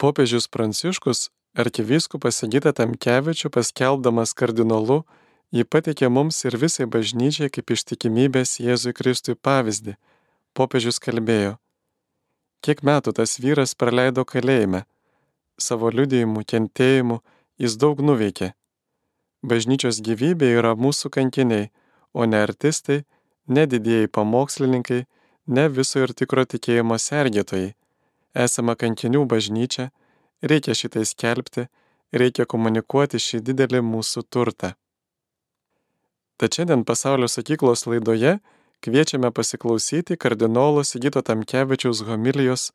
Popiežius Pranciškus arkivyskupas Sigita Tamkevičių paskelbdamas kardinolu, jį pateikė mums ir visai bažnyčiai kaip ištikimybės Jėzui Kristui pavyzdį. Popiežius kalbėjo, kiek metų tas vyras praleido kalėjime, savo liudijimu, kentėjimu jis daug nuveikė. Bažnyčios gyvybė yra mūsų kankiniai, o ne artistai, ne didieji pamokslininkai, ne viso ir tikro tikėjimo sergėtojai. Esama kankinių bažnyčia, reikia šitai skelbti, reikia komunikuoti šį didelį mūsų turtą. Tad šiandien pasaulio sakyklos laidoje kviečiame pasiklausyti kardinolo Sigito Tamkevičiaus homilijos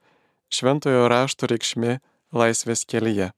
Šventojo rašto reikšmė laisvės kelyje.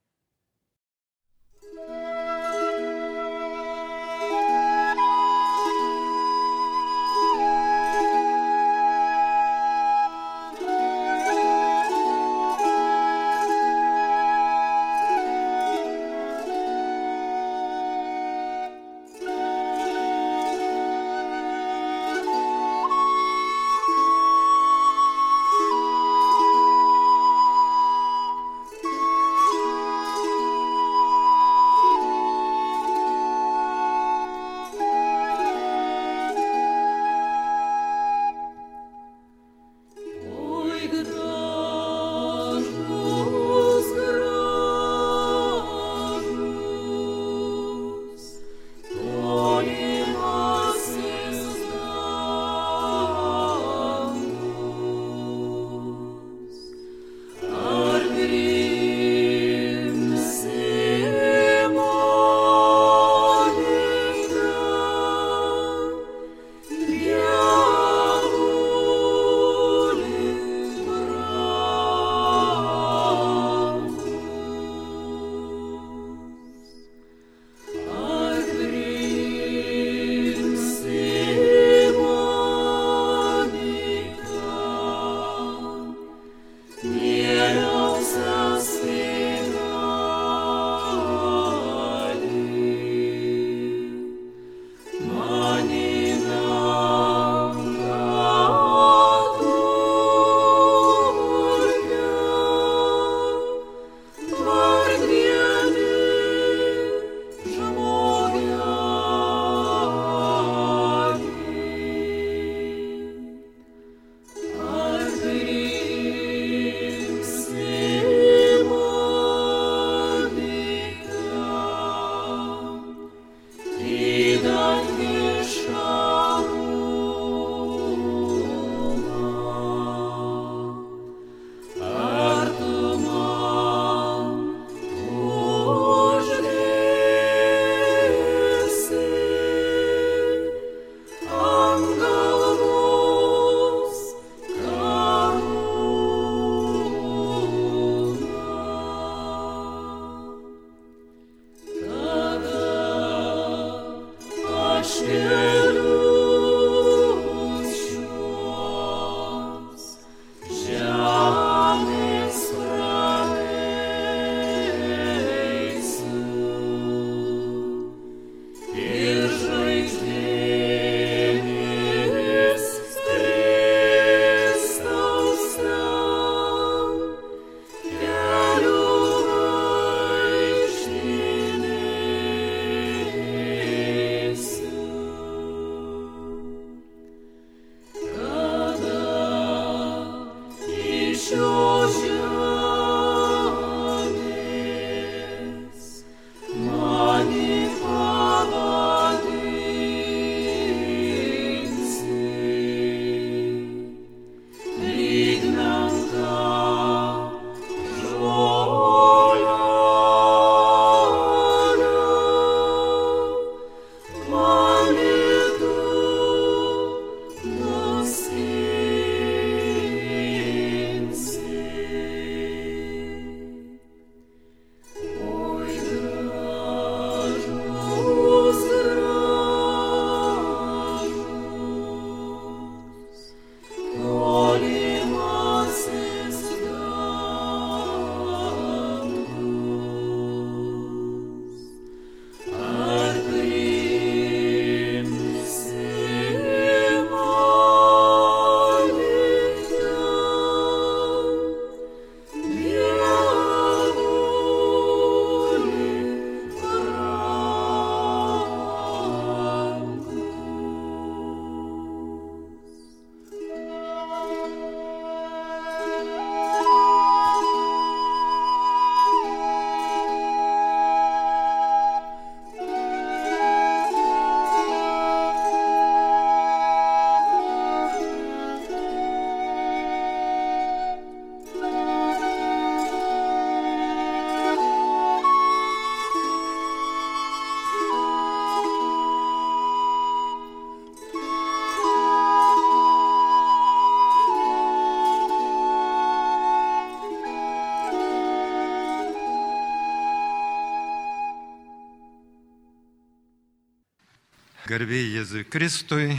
Garbėjai Jėzui Kristui.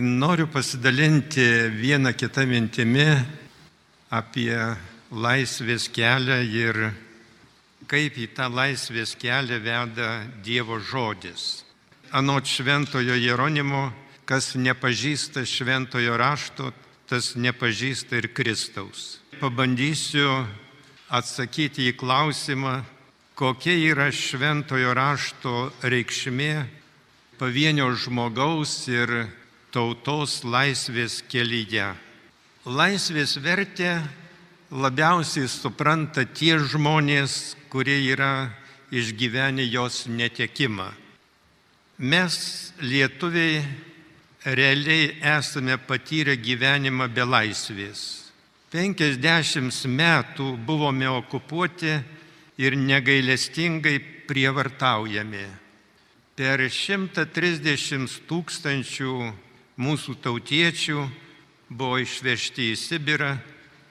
Noriu pasidalinti vieną kitą mintimį apie laisvės kelią ir kaip į tą laisvės kelią veda Dievo žodis. Anot šventojo Jeronimo, kas nepažįsta šventojo rašto, tas nepažįsta ir Kristaus. Pabandysiu atsakyti į klausimą, kokia yra šventojo rašto reikšmė pavienio žmogaus ir tautos laisvės kelyje. Laisvės vertę labiausiai supranta tie žmonės, kurie yra išgyvenę jos netekimą. Mes, lietuviai, realiai esame patyrę gyvenimą be laisvės. 50 metų buvome okupuoti ir negailestingai prievartaujami. Per 130 tūkstančių mūsų tautiečių buvo išvežti į Sibirą,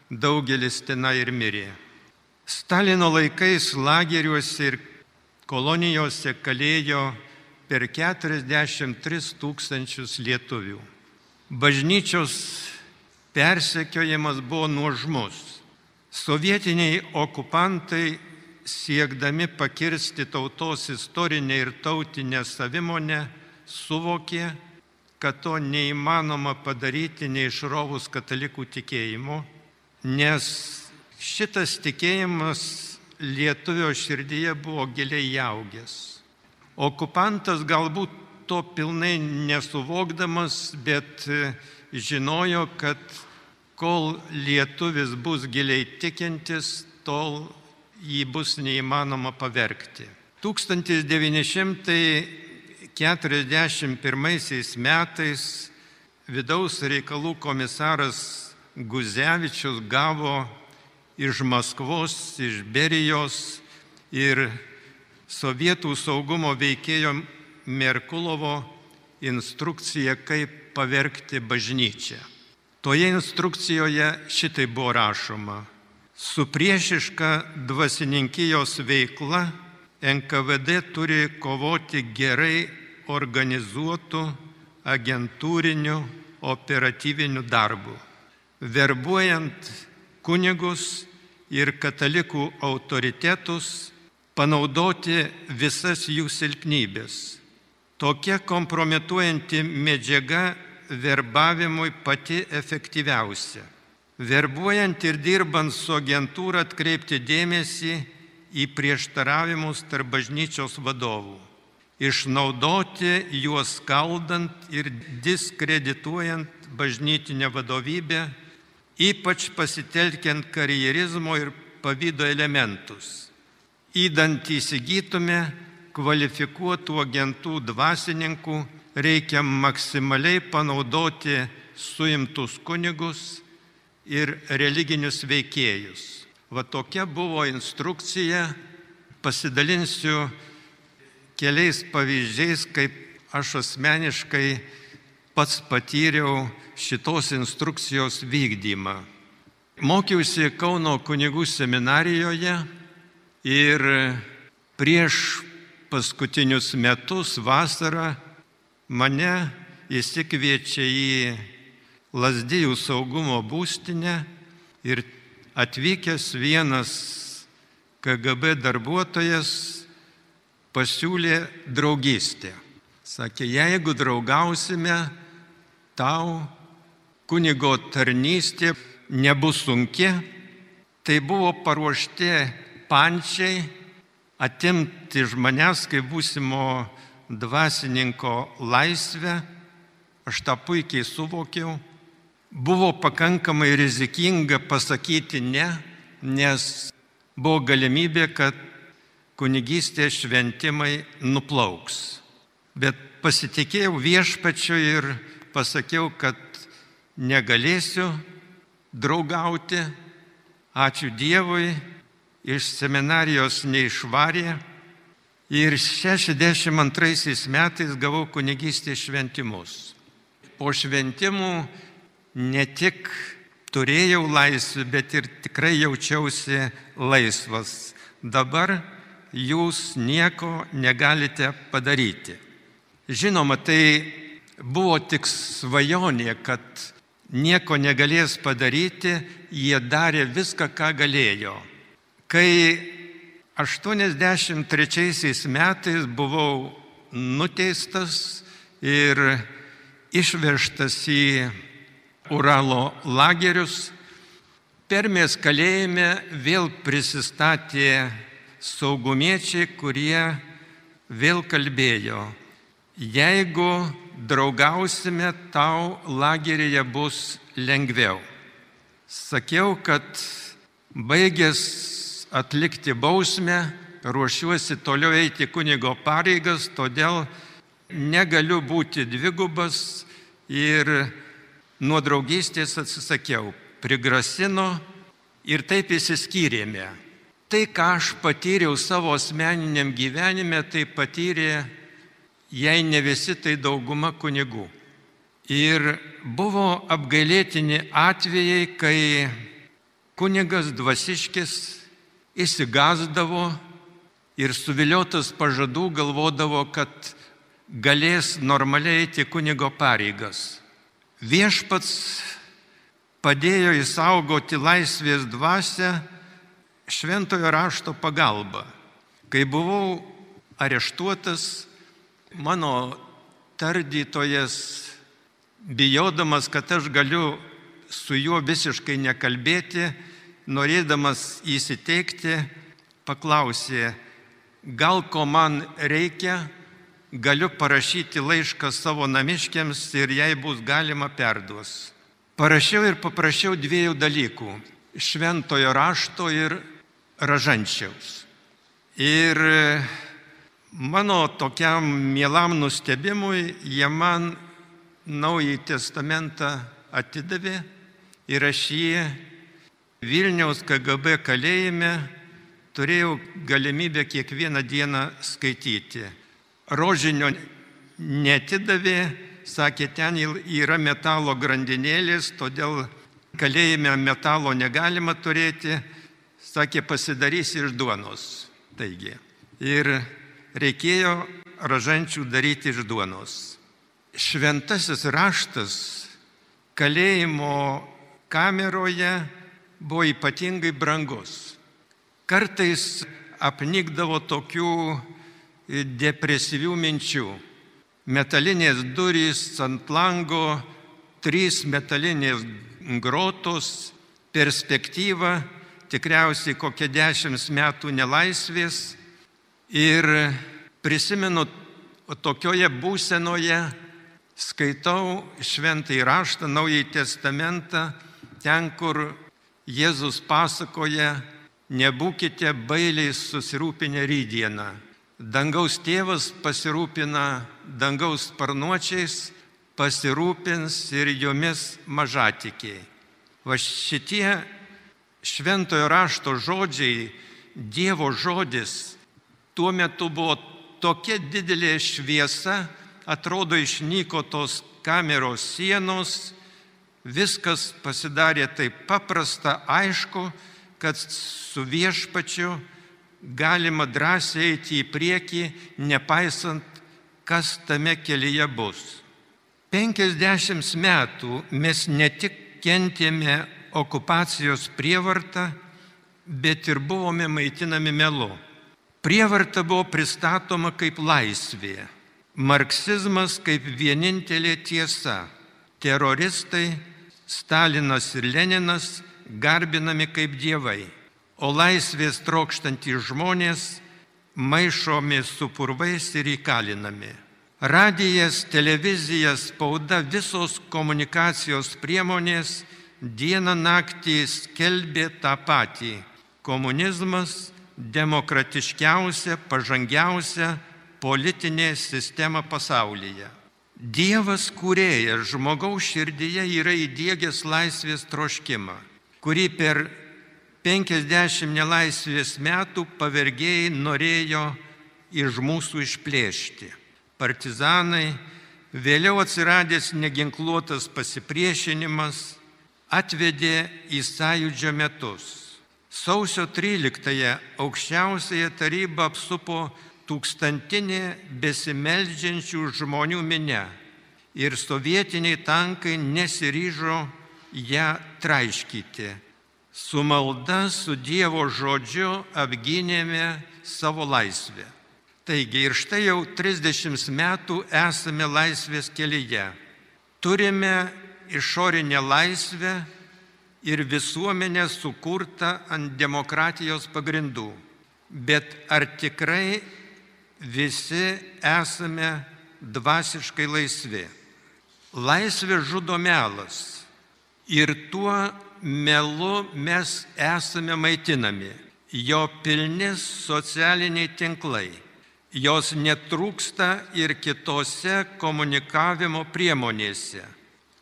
daugelis ten ir mirė. Stalino laikais lageriuose ir kolonijose kalėjo per 43 tūkstančius lietuvių. Bažnyčios persekiojimas buvo nuožmus. Sovietiniai okupantai siekdami pakirsti tautos istorinę ir tautinę savimonę, suvokė, kad to neįmanoma padaryti neišrovus katalikų tikėjimu, nes šitas tikėjimas lietuvio širdyje buvo giliai jaugęs. Okupantas galbūt to pilnai nesuvokdamas, bet žinojo, kad kol lietuvis bus giliai tikintis, tol jį bus neįmanoma pavergti. 1941 metais vidaus reikalų komisaras Guzevičius gavo iš Maskvos, iš Berijos ir sovietų saugumo veikėjo Merkulovo instrukciją, kaip pavergti bažnyčią. Toje instrukcijoje šitai buvo rašoma Su priešiška dvasininkijos veikla NKVD turi kovoti gerai organizuotų agentūrinių operatyvinių darbų, verbuojant kunigus ir katalikų autoritetus, panaudoti visas jų silpnybės. Tokia kompromituojanti medžiaga verbavimui pati efektyviausia verbuojant ir dirbant su agentūra atkreipti dėmesį į prieštaravimus tarp bažnyčios vadovų, išnaudoti juos skaldant ir diskredituojant bažnytinę vadovybę, ypač pasitelkiant karjerizmo ir pavydo elementus. Įdant įsigytume kvalifikuotų agentų dvasininkų, reikia maksimaliai panaudoti suimtus kunigus ir religinius veikėjus. Va tokia buvo instrukcija, pasidalinsiu keliais pavyzdžiais, kaip aš asmeniškai pats patyriau šitos instrukcijos vykdymą. Mokiausi Kauno kunigų seminarijoje ir prieš paskutinius metus vasarą mane įsikviečia į Lasdijų saugumo būstinę ir atvykęs vienas KGB darbuotojas pasiūlė draugystę. Sakė, jeigu draugausime, tau kunigo tarnystė nebus sunki, tai buvo paruošti pančiai atimti iš manęs kaip būsimo dvasininko laisvę. Aš tą puikiai suvokiau buvo pakankamai rizikinga pasakyti ne, nes buvo galimybė, kad kunigystės šventimai nuplauks. Bet pasitikėjau viešpačiu ir pasakiau, kad negalėsiu draugauti. Ačiū Dievui, iš seminarijos neišvarė. Ir 62 metais gavau kunigystės šventimus. Po šventimų ne tik turėjau laisvę, bet ir tikrai jaučiausi laisvas. Dabar jūs nieko negalite padaryti. Žinoma, tai buvo tik svajonė, kad nieko negalės padaryti, jie darė viską, ką galėjo. Kai 83 metais buvau nuteistas ir išvežtas į Uralo lagerius, Permės kalėjime vėl prisistatė saugumiečiai, kurie vėl kalbėjo, jeigu draugausime, tau lageryje bus lengviau. Sakiau, kad baigęs atlikti bausmę, ruošiuosi toliau eiti kunigo pareigas, todėl negaliu būti dvigubas ir nuo draugystės atsisakiau prigrasino ir taip įsiskyrėme. Tai, ką aš patyriau savo asmeniniam gyvenime, tai patyrė, jei ne visi, tai dauguma kunigų. Ir buvo apgailėtini atvejai, kai kunigas dvasiškis įsigazdavo ir suviliotas pažadų galvodavo, kad galės normaliai eiti kunigo pareigas. Viešpats padėjo įsaugoti laisvės dvasę šventojo rašto pagalba. Kai buvau areštuotas, mano tardytojas, bijodamas, kad aš galiu su juo visiškai nekalbėti, norėdamas įsiteikti, paklausė, gal ko man reikia, galiu parašyti laišką savo namiškiams ir jei bus galima perduos. Parašiau ir paprašiau dviejų dalykų - šventojo rašto ir ražančiaus. Ir mano tokiam mielam nustebimui jie man Naująjį testamentą atidavė ir aš jį Vilniaus KGB kalėjime turėjau galimybę kiekvieną dieną skaityti. Rožinio netidavė, sakė, ten yra metalo grandinėlės, todėl kalėjime metalo negalima turėti, sakė, pasidarys iš duonos. Taigi, ir reikėjo ražančių daryti iš duonos. Šventasis raštas kalėjimo kameroje buvo ypatingai brangus. Kartais apnikdavo tokių depresyvių minčių metalinės durys ant lango, trys metalinės grotos, perspektyva, tikriausiai kokie dešimt metų nelaisvės. Ir prisimenu, tokioje būsenoje skaitau šventai raštą, naująjį testamentą, ten, kur Jėzus pasakoja, nebūkite bailiai susirūpinę rydieną Dangaus tėvas pasirūpina dangaus sparnuočiais, pasirūpins ir jomis mažatikiai. Va šitie šventojo rašto žodžiai, Dievo žodis, tuo metu buvo tokia didelė šviesa, atrodo išnyko tos kameros sienos, viskas pasidarė taip paprasta, aišku, kad su viešpačiu galima drąsiai eiti į priekį, nepaisant, kas tame kelyje bus. 50 metų mes ne tik kentėme okupacijos prievartą, bet ir buvome maitinami melu. Prievarta buvo pristatoma kaip laisvė, marksizmas kaip vienintelė tiesa, teroristai, Stalinas ir Leninas garbinami kaip dievai o laisvės trokštantys žmonės maišomi su purvais ir įkalinami. Radijas, televizija, spauda, visos komunikacijos priemonės dieną naktį skelbė tą patį. Komunizmas demokratiškiausia, pažangiausia politinė sistema pasaulyje. Dievas kūrėjas žmogaus širdyje yra įdėgęs laisvės troškimą, kurį per 50 nelaisvės metų pavergėjai norėjo iš mūsų išplėšti. Partizanai, vėliau atsiradęs neginkluotas pasipriešinimas atvedė į sąjūdžio metus. Sausio 13-ąją aukščiausiąją tarybą apsupo tūkstantinė besimeldžiančių žmonių minė ir sovietiniai tankai nesiryžo ją traiškyti. Su malda, su Dievo žodžiu apgynėme savo laisvę. Taigi ir štai jau 30 metų esame laisvės kelyje. Turime išorinę laisvę ir visuomenę sukurtą ant demokratijos pagrindų. Bet ar tikrai visi esame dvasiškai laisvi? Laisvė žudo melas ir tuo melu mes esame maitinami. Jo pilni socialiniai tinklai. Jos netrūksta ir kitose komunikavimo priemonėse.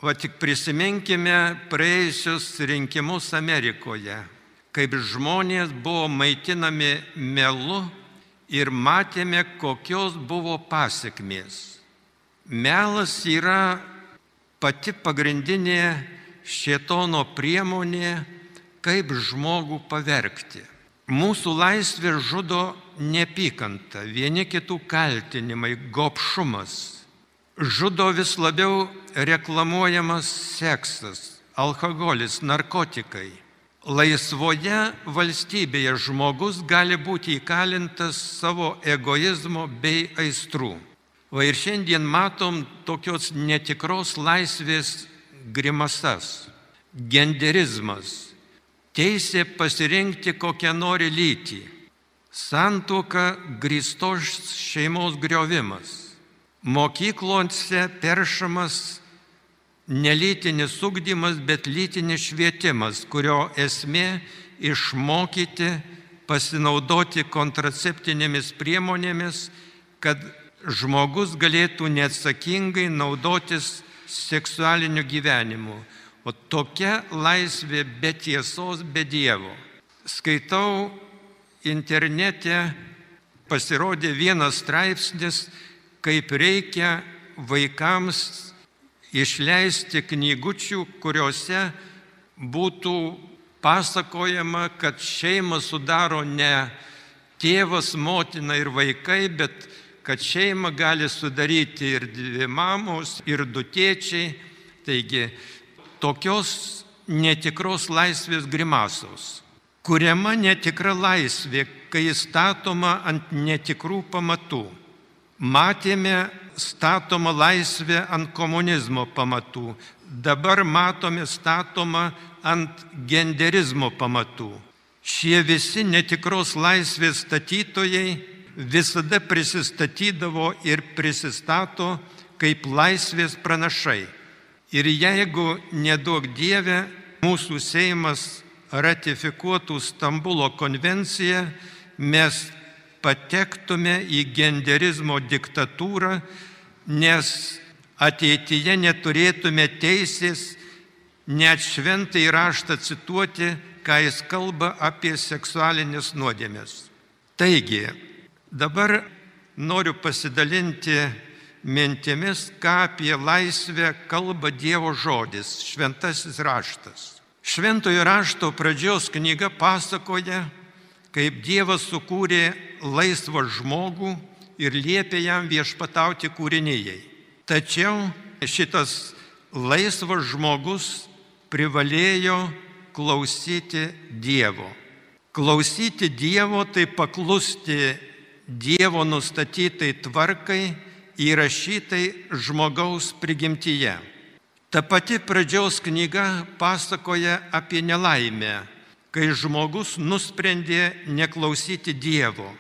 O tik prisiminkime praėjusius rinkimus Amerikoje, kaip žmonės buvo maitinami melu ir matėme, kokios buvo pasiekmės. Melas yra pati pagrindinė šietono priemonė, kaip žmogų pavergti. Mūsų laisvė žudo neapykanta, vieni kitų kaltinimai, gopšumas. Žudo vis labiau reklamuojamas seksas, alkoholis, narkotikai. Laisvoje valstybėje žmogus gali būti įkalintas savo egoizmo bei aistrų. O ir šiandien matom tokios netikros laisvės grimasas, genderizmas, teisė pasirinkti kokią nori lytį, santuoka grįstos šeimos griovimas, mokyklose peršamas nelytinis ugdymas, bet lytinis švietimas, kurio esmė išmokyti pasinaudoti kontraceptinėmis priemonėmis, kad žmogus galėtų neatsakingai naudotis seksualiniu gyvenimu. O tokia laisvė be tiesos, be Dievo. Skaitau internete, pasirodė vienas straipsnis, kaip reikia vaikams išleisti knygučių, kuriuose būtų pasakojama, kad šeimą sudaro ne tėvas, motina ir vaikai, bet kad šeimą gali sudaryti ir dvi mamos, ir du tėčiai. Taigi tokios netikros laisvės grimasos. Kuriama netikra laisvė, kai statoma ant netikrų pamatų. Matėme statoma laisvė ant komunizmo pamatų, dabar matome statoma ant genderizmo pamatų. Šie visi netikros laisvės statytojai visada prisistatydavo ir prisistato kaip laisvės pranašai. Ir jeigu nedaug Dieve mūsų Seimas ratifikuotų Stambulo konvenciją, mes patektume į genderizmo diktatūrą, nes ateityje neturėtume teisės net šventai raštą cituoti, ką jis kalba apie seksualinės nuodėmės. Taigi, Dabar noriu pasidalinti mintimis, ką apie laisvę kalba Dievo žodis, šventasis raštas. Šventojo rašto pradžios knyga pasakoja, kaip Dievas sukūrė laisvą žmogų ir liepė jam viešpatauti kūrinėjai. Tačiau šitas laisvas žmogus privalėjo klausyti Dievo. Klausyti Dievo tai paklusti Dievo nustatytai tvarkai įrašytai žmogaus prigimtyje. Ta pati pradžios knyga pasakoja apie nelaimę, kai žmogus nusprendė neklausyti Dievo.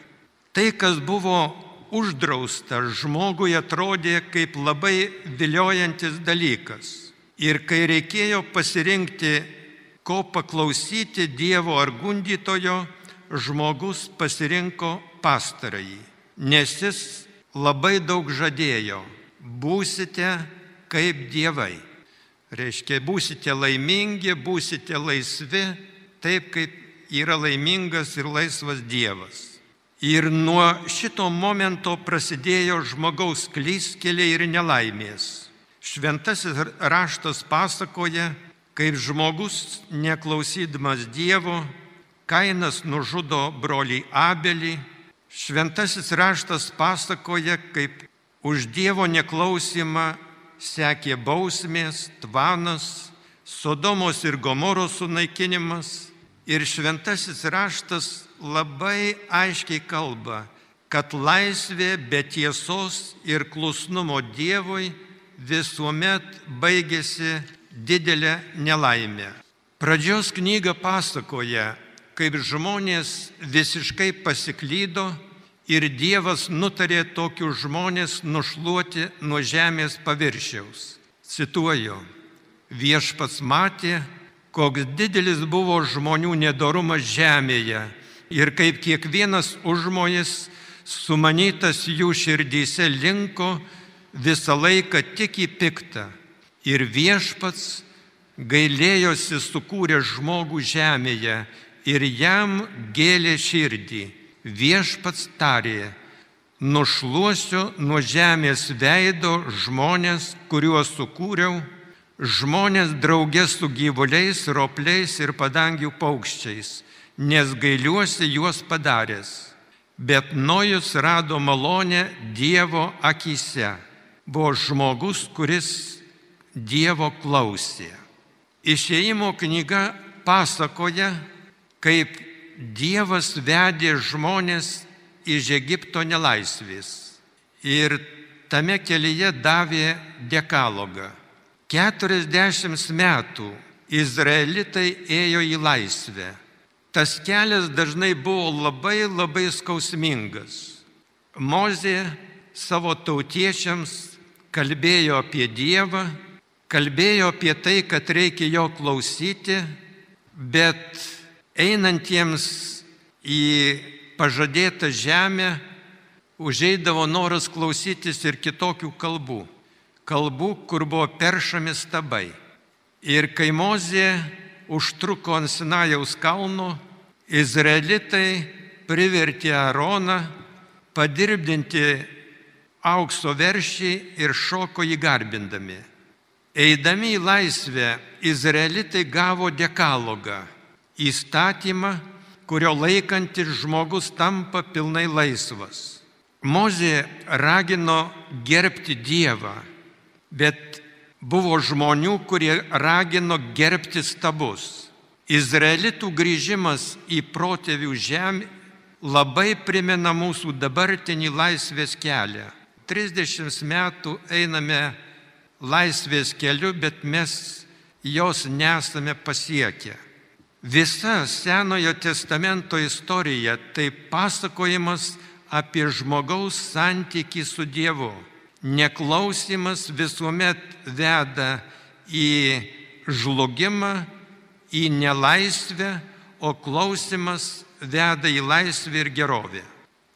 Tai, kas buvo uždrausta, žmogui atrodė kaip labai viliojantis dalykas. Ir kai reikėjo pasirinkti, ko paklausyti Dievo ar gundytojo, žmogus pasirinko pastarąjį, nes jis labai daug žadėjo. Būsite kaip dievai. Reiškia, būsite laimingi, būsite laisvi, taip kaip yra laimingas ir laisvas Dievas. Ir nuo šito momento prasidėjo žmogaus klyskeliai ir nelaimės. Šventasis raštas pasakoja, kaip žmogus, neklausydamas Dievo, Kainas nužudo brolį Abelį, Šventasis raštas pasakoja, kaip už Dievo neklausimą sekė bausmės, tvanas, Sodomos ir Gomoros sunaikinimas. Ir šventasis raštas labai aiškiai kalba, kad laisvė be tiesos ir klusnumo Dievui visuomet baigėsi didelė nelaimė. Pradžios knyga pasakoja, kaip žmonės visiškai pasiklydo ir Dievas nutarė tokius žmonės nušluoti nuo žemės paviršiaus. Cituoju, viešpats matė, koks didelis buvo žmonių nedorumas žemėje ir kaip kiekvienas užmojas sumanytas jų širdyse linko visą laiką tik į piktą. Ir viešpats gailėjosi sukūrė žmogų žemėje ir jam gėlė širdį. Viešpats tarė, nušluosiu nuo žemės veido žmonės, kuriuos sukūriau, žmonės draugės su gyvuliais, ropliais ir padangių paukščiais, nes gailiuosi juos padaręs. Bet Nojus rado malonę Dievo akise. Buvo žmogus, kuris Dievo klausė. Išėjimo knyga pasakoja, kaip Dievas vedė žmonės iš Egipto nelaisvės ir tame kelyje davė dekalogą. 40 metų izraelitai ėjo į laisvę. Tas kelias dažnai buvo labai labai skausmingas. Mozė savo tautiečiams kalbėjo apie Dievą, kalbėjo apie tai, kad reikia jo klausyti, bet einantiems į pažadėtą žemę užeidavo noras klausytis ir kitokių kalbų. Kalbų, kur buvo peršami stabai. Ir kai Mozė užtruko ant Sinajaus kalno, izraelitai privertė Aroną padirbdinti aukso veršį ir šoko jį garbindami. Eidami į laisvę, izraelitai gavo dekalogą - įstatymą, kurio laikantis žmogus tampa pilnai laisvas. Mozė ragino gerbti Dievą, bet buvo žmonių, kurie ragino gerbti stabus. Izraelitų grįžimas į protėvių žemę labai primena mūsų dabartinį laisvės kelią. 30 metų einame laisvės keliu, bet mes jos nesame pasiekę. Visa Senojo testamento istorija tai pasakojimas apie žmogaus santykį su Dievu. Neklausimas visuomet veda į žlugimą, į nelaisvę, o klausimas veda į laisvę ir gerovę.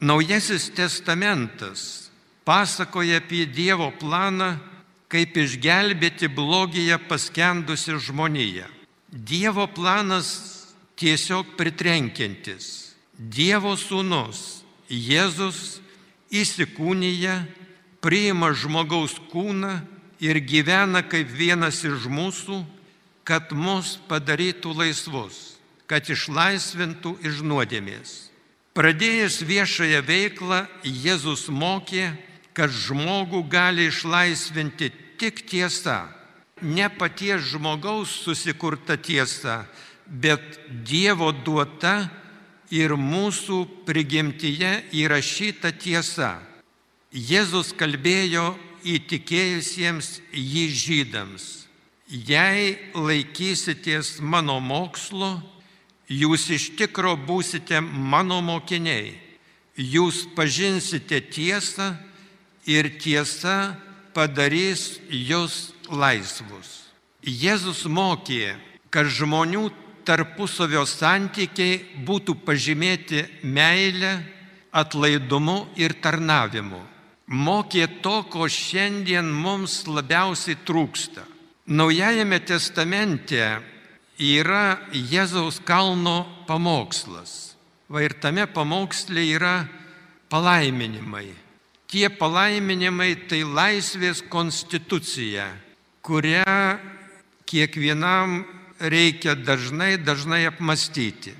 Naujasis testamentas pasakoja apie Dievo planą, kaip išgelbėti blogyje paskendusi žmoniją. Dievo planas tiesiog pritrenkiantis. Dievo sūnus Jėzus įsikūnyje, priima žmogaus kūną ir gyvena kaip vienas iš mūsų, kad mus padarytų laisvus, kad išlaisvintų iš nuodėmės. Pradėjęs viešąją veiklą, Jėzus mokė, kad žmogų gali išlaisvinti tik tiesa ne paties žmogaus susikurta tiesa, bet Dievo duota ir mūsų prigimtyje įrašyta tiesa. Jėzus kalbėjo įtikėjusiems jį žydams. Jei laikysitės mano mokslo, jūs iš tikro būsite mano mokiniai. Jūs pažinsite tiesą ir tiesa padarys jūs laisvus. Jėzus mokė, kad žmonių tarpusavio santykiai būtų pažymėti meilę, atlaidumu ir tarnavimu. Mokė to, ko šiandien mums labiausiai trūksta. Naujajame testamente yra Jėzaus kalno pamokslas. Va ir tame pamoksle yra palaiminimai. Tie palaiminimai tai laisvės konstitucija kurią kiekvienam reikia dažnai, dažnai apmastyti.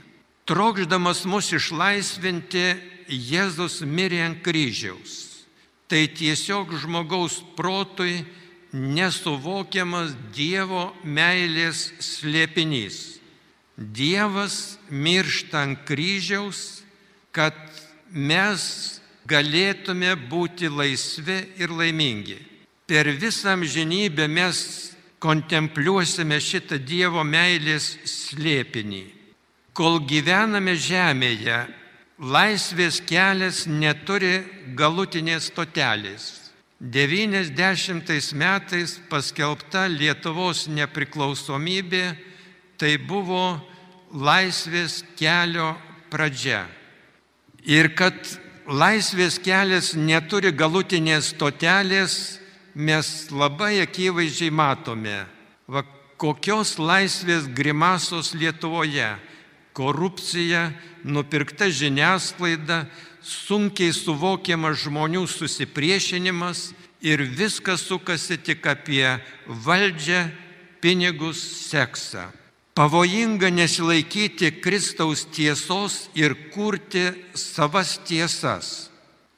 Trokšdamas mus išlaisvinti, Jėzus mirė ant kryžiaus, tai tiesiog žmogaus protui nesuvokiamas Dievo meilės slėpinys. Dievas miršta ant kryžiaus, kad mes galėtume būti laisvi ir laimingi. Per visą amžinybę mes kontempliuosime šitą Dievo meilės slėpinį. Kol gyvename žemėje, laisvės kelias neturi galutinės stotelės. 90 metais paskelbta Lietuvos nepriklausomybė tai buvo laisvės kelio pradžia. Ir kad laisvės kelias neturi galutinės stotelės, mes labai akivaizdžiai matome, va, kokios laisvės grimasos Lietuvoje - korupcija, nupirkta žiniasklaida, sunkiai suvokiamas žmonių susipriešinimas ir viskas sukasi tik apie valdžią, pinigus, seksą. Pavojinga nesilaikyti Kristaus tiesos ir kurti savas tiesas.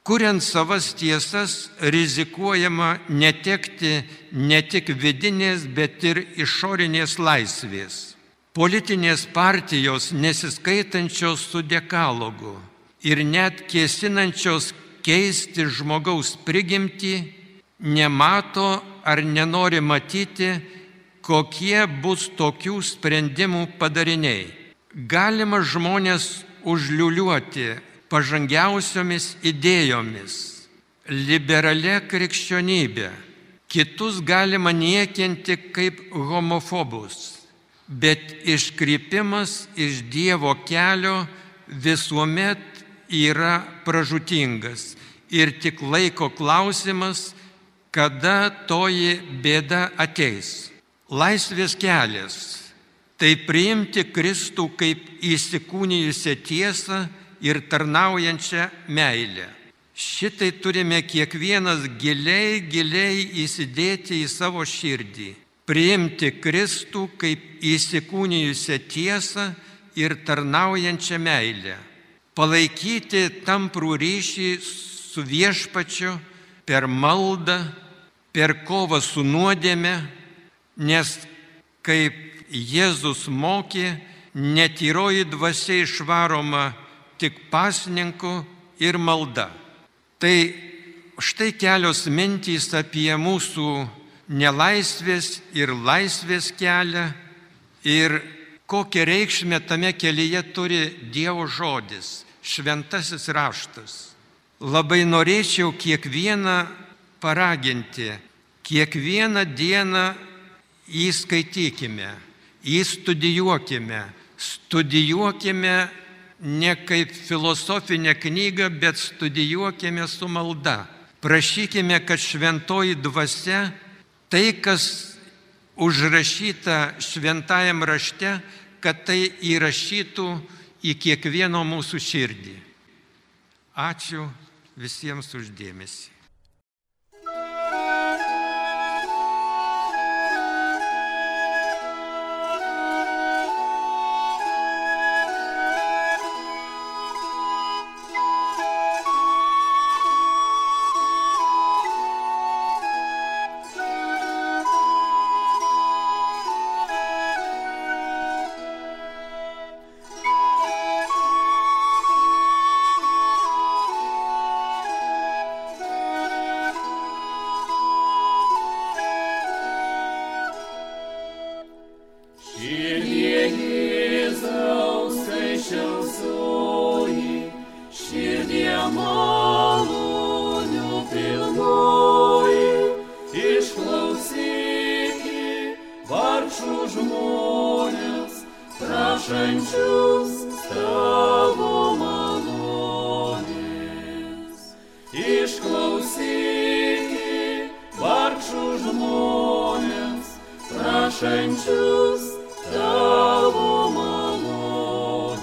Kuriant savas tiesas, rizikuojama netekti ne tik vidinės, bet ir išorinės laisvės. Politinės partijos nesiskaitančios su dekalogu ir net kėsinančios keisti žmogaus prigimtį, nemato ar nenori matyti, kokie bus tokių sprendimų padariniai. Galima žmonės užliuliuoti pažangiausiomis idėjomis, liberale krikščionybė. Kitus galima niekinti kaip homofobus, bet iškrypimas iš Dievo kelio visuomet yra pražutingas ir tik laiko klausimas, kada toji bėda ateis. Laisvės kelias - tai priimti Kristų kaip įsikūnijusią tiesą ir tarnaujančią meilę. Šitai turime kiekvienas giliai, giliai įsidėti į savo širdį. Priimti Kristų kaip įsikūnijusią tiesą ir tarnaujančią meilę. Palaikyti tamprų ryšį su viešpačiu per maldą, per kovą su nuodėme nes kaip Jėzus mokė, netyroji dvasia išvaroma tik pasninku ir malda. Tai štai kelios mintys apie mūsų nelaisvės ir laisvės kelią ir kokią reikšmę tame kelyje turi Dievo žodis, šventasis raštas. Labai norėčiau kiekvieną paraginti, kiekvieną dieną jį skaitykime, jį studijuokime, studijuokime ne kaip filosofinę knygą, bet studijuokime su malda. Prašykime, kad šventoji dvasia, tai, kas užrašyta šventajam rašte, kad tai įrašytų į kiekvieno mūsų širdį. Ačiū visiems uždėmesi. tavo malonės.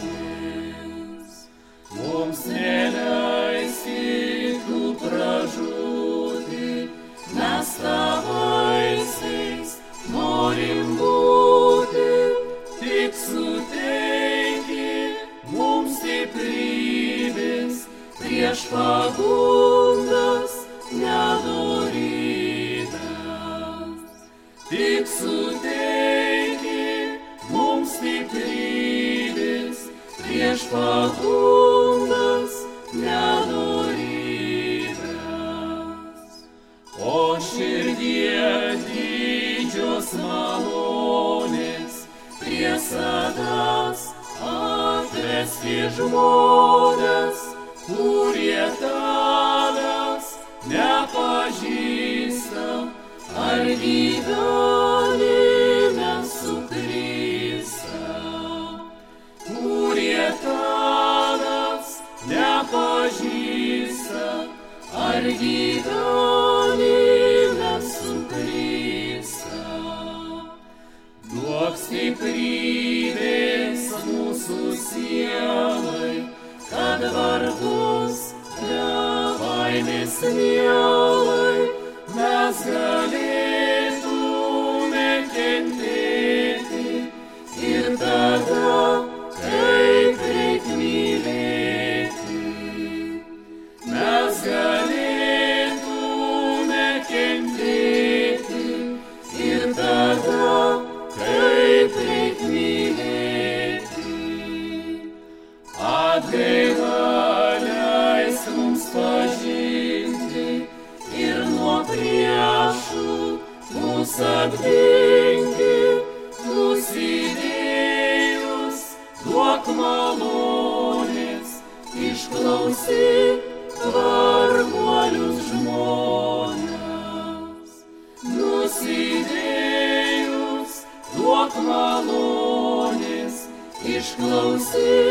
Mums neleisi tu pražūti, mes tavaisiais norim būti, tik suteiki mums stiprybės prieš pagūdą. pagundams nedorybės, o širdie didžios malonės prie sadas atvesti žmonės, kurie tavęs nepažįsta ar gyvena. perdido. see.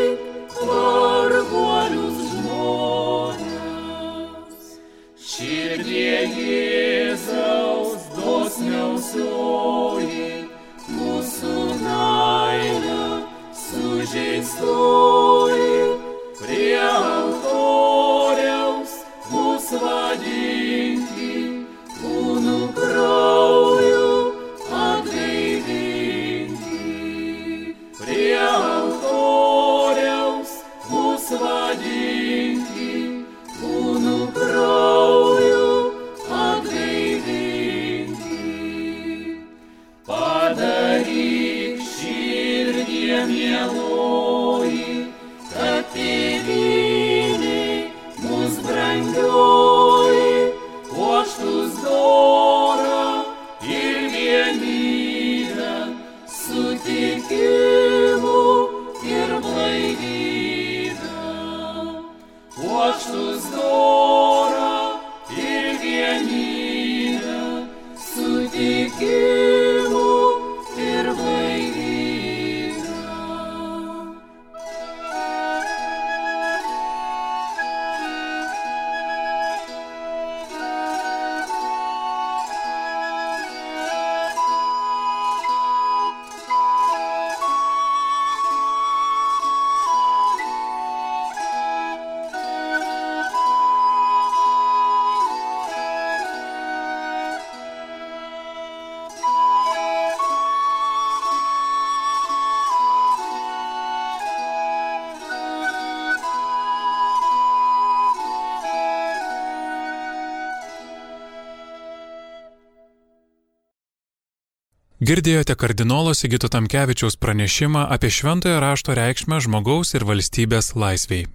Girdėjote kardinolo Sigito Tamkevičiaus pranešimą apie šventojo rašto reikšmę žmogaus ir valstybės laisviai.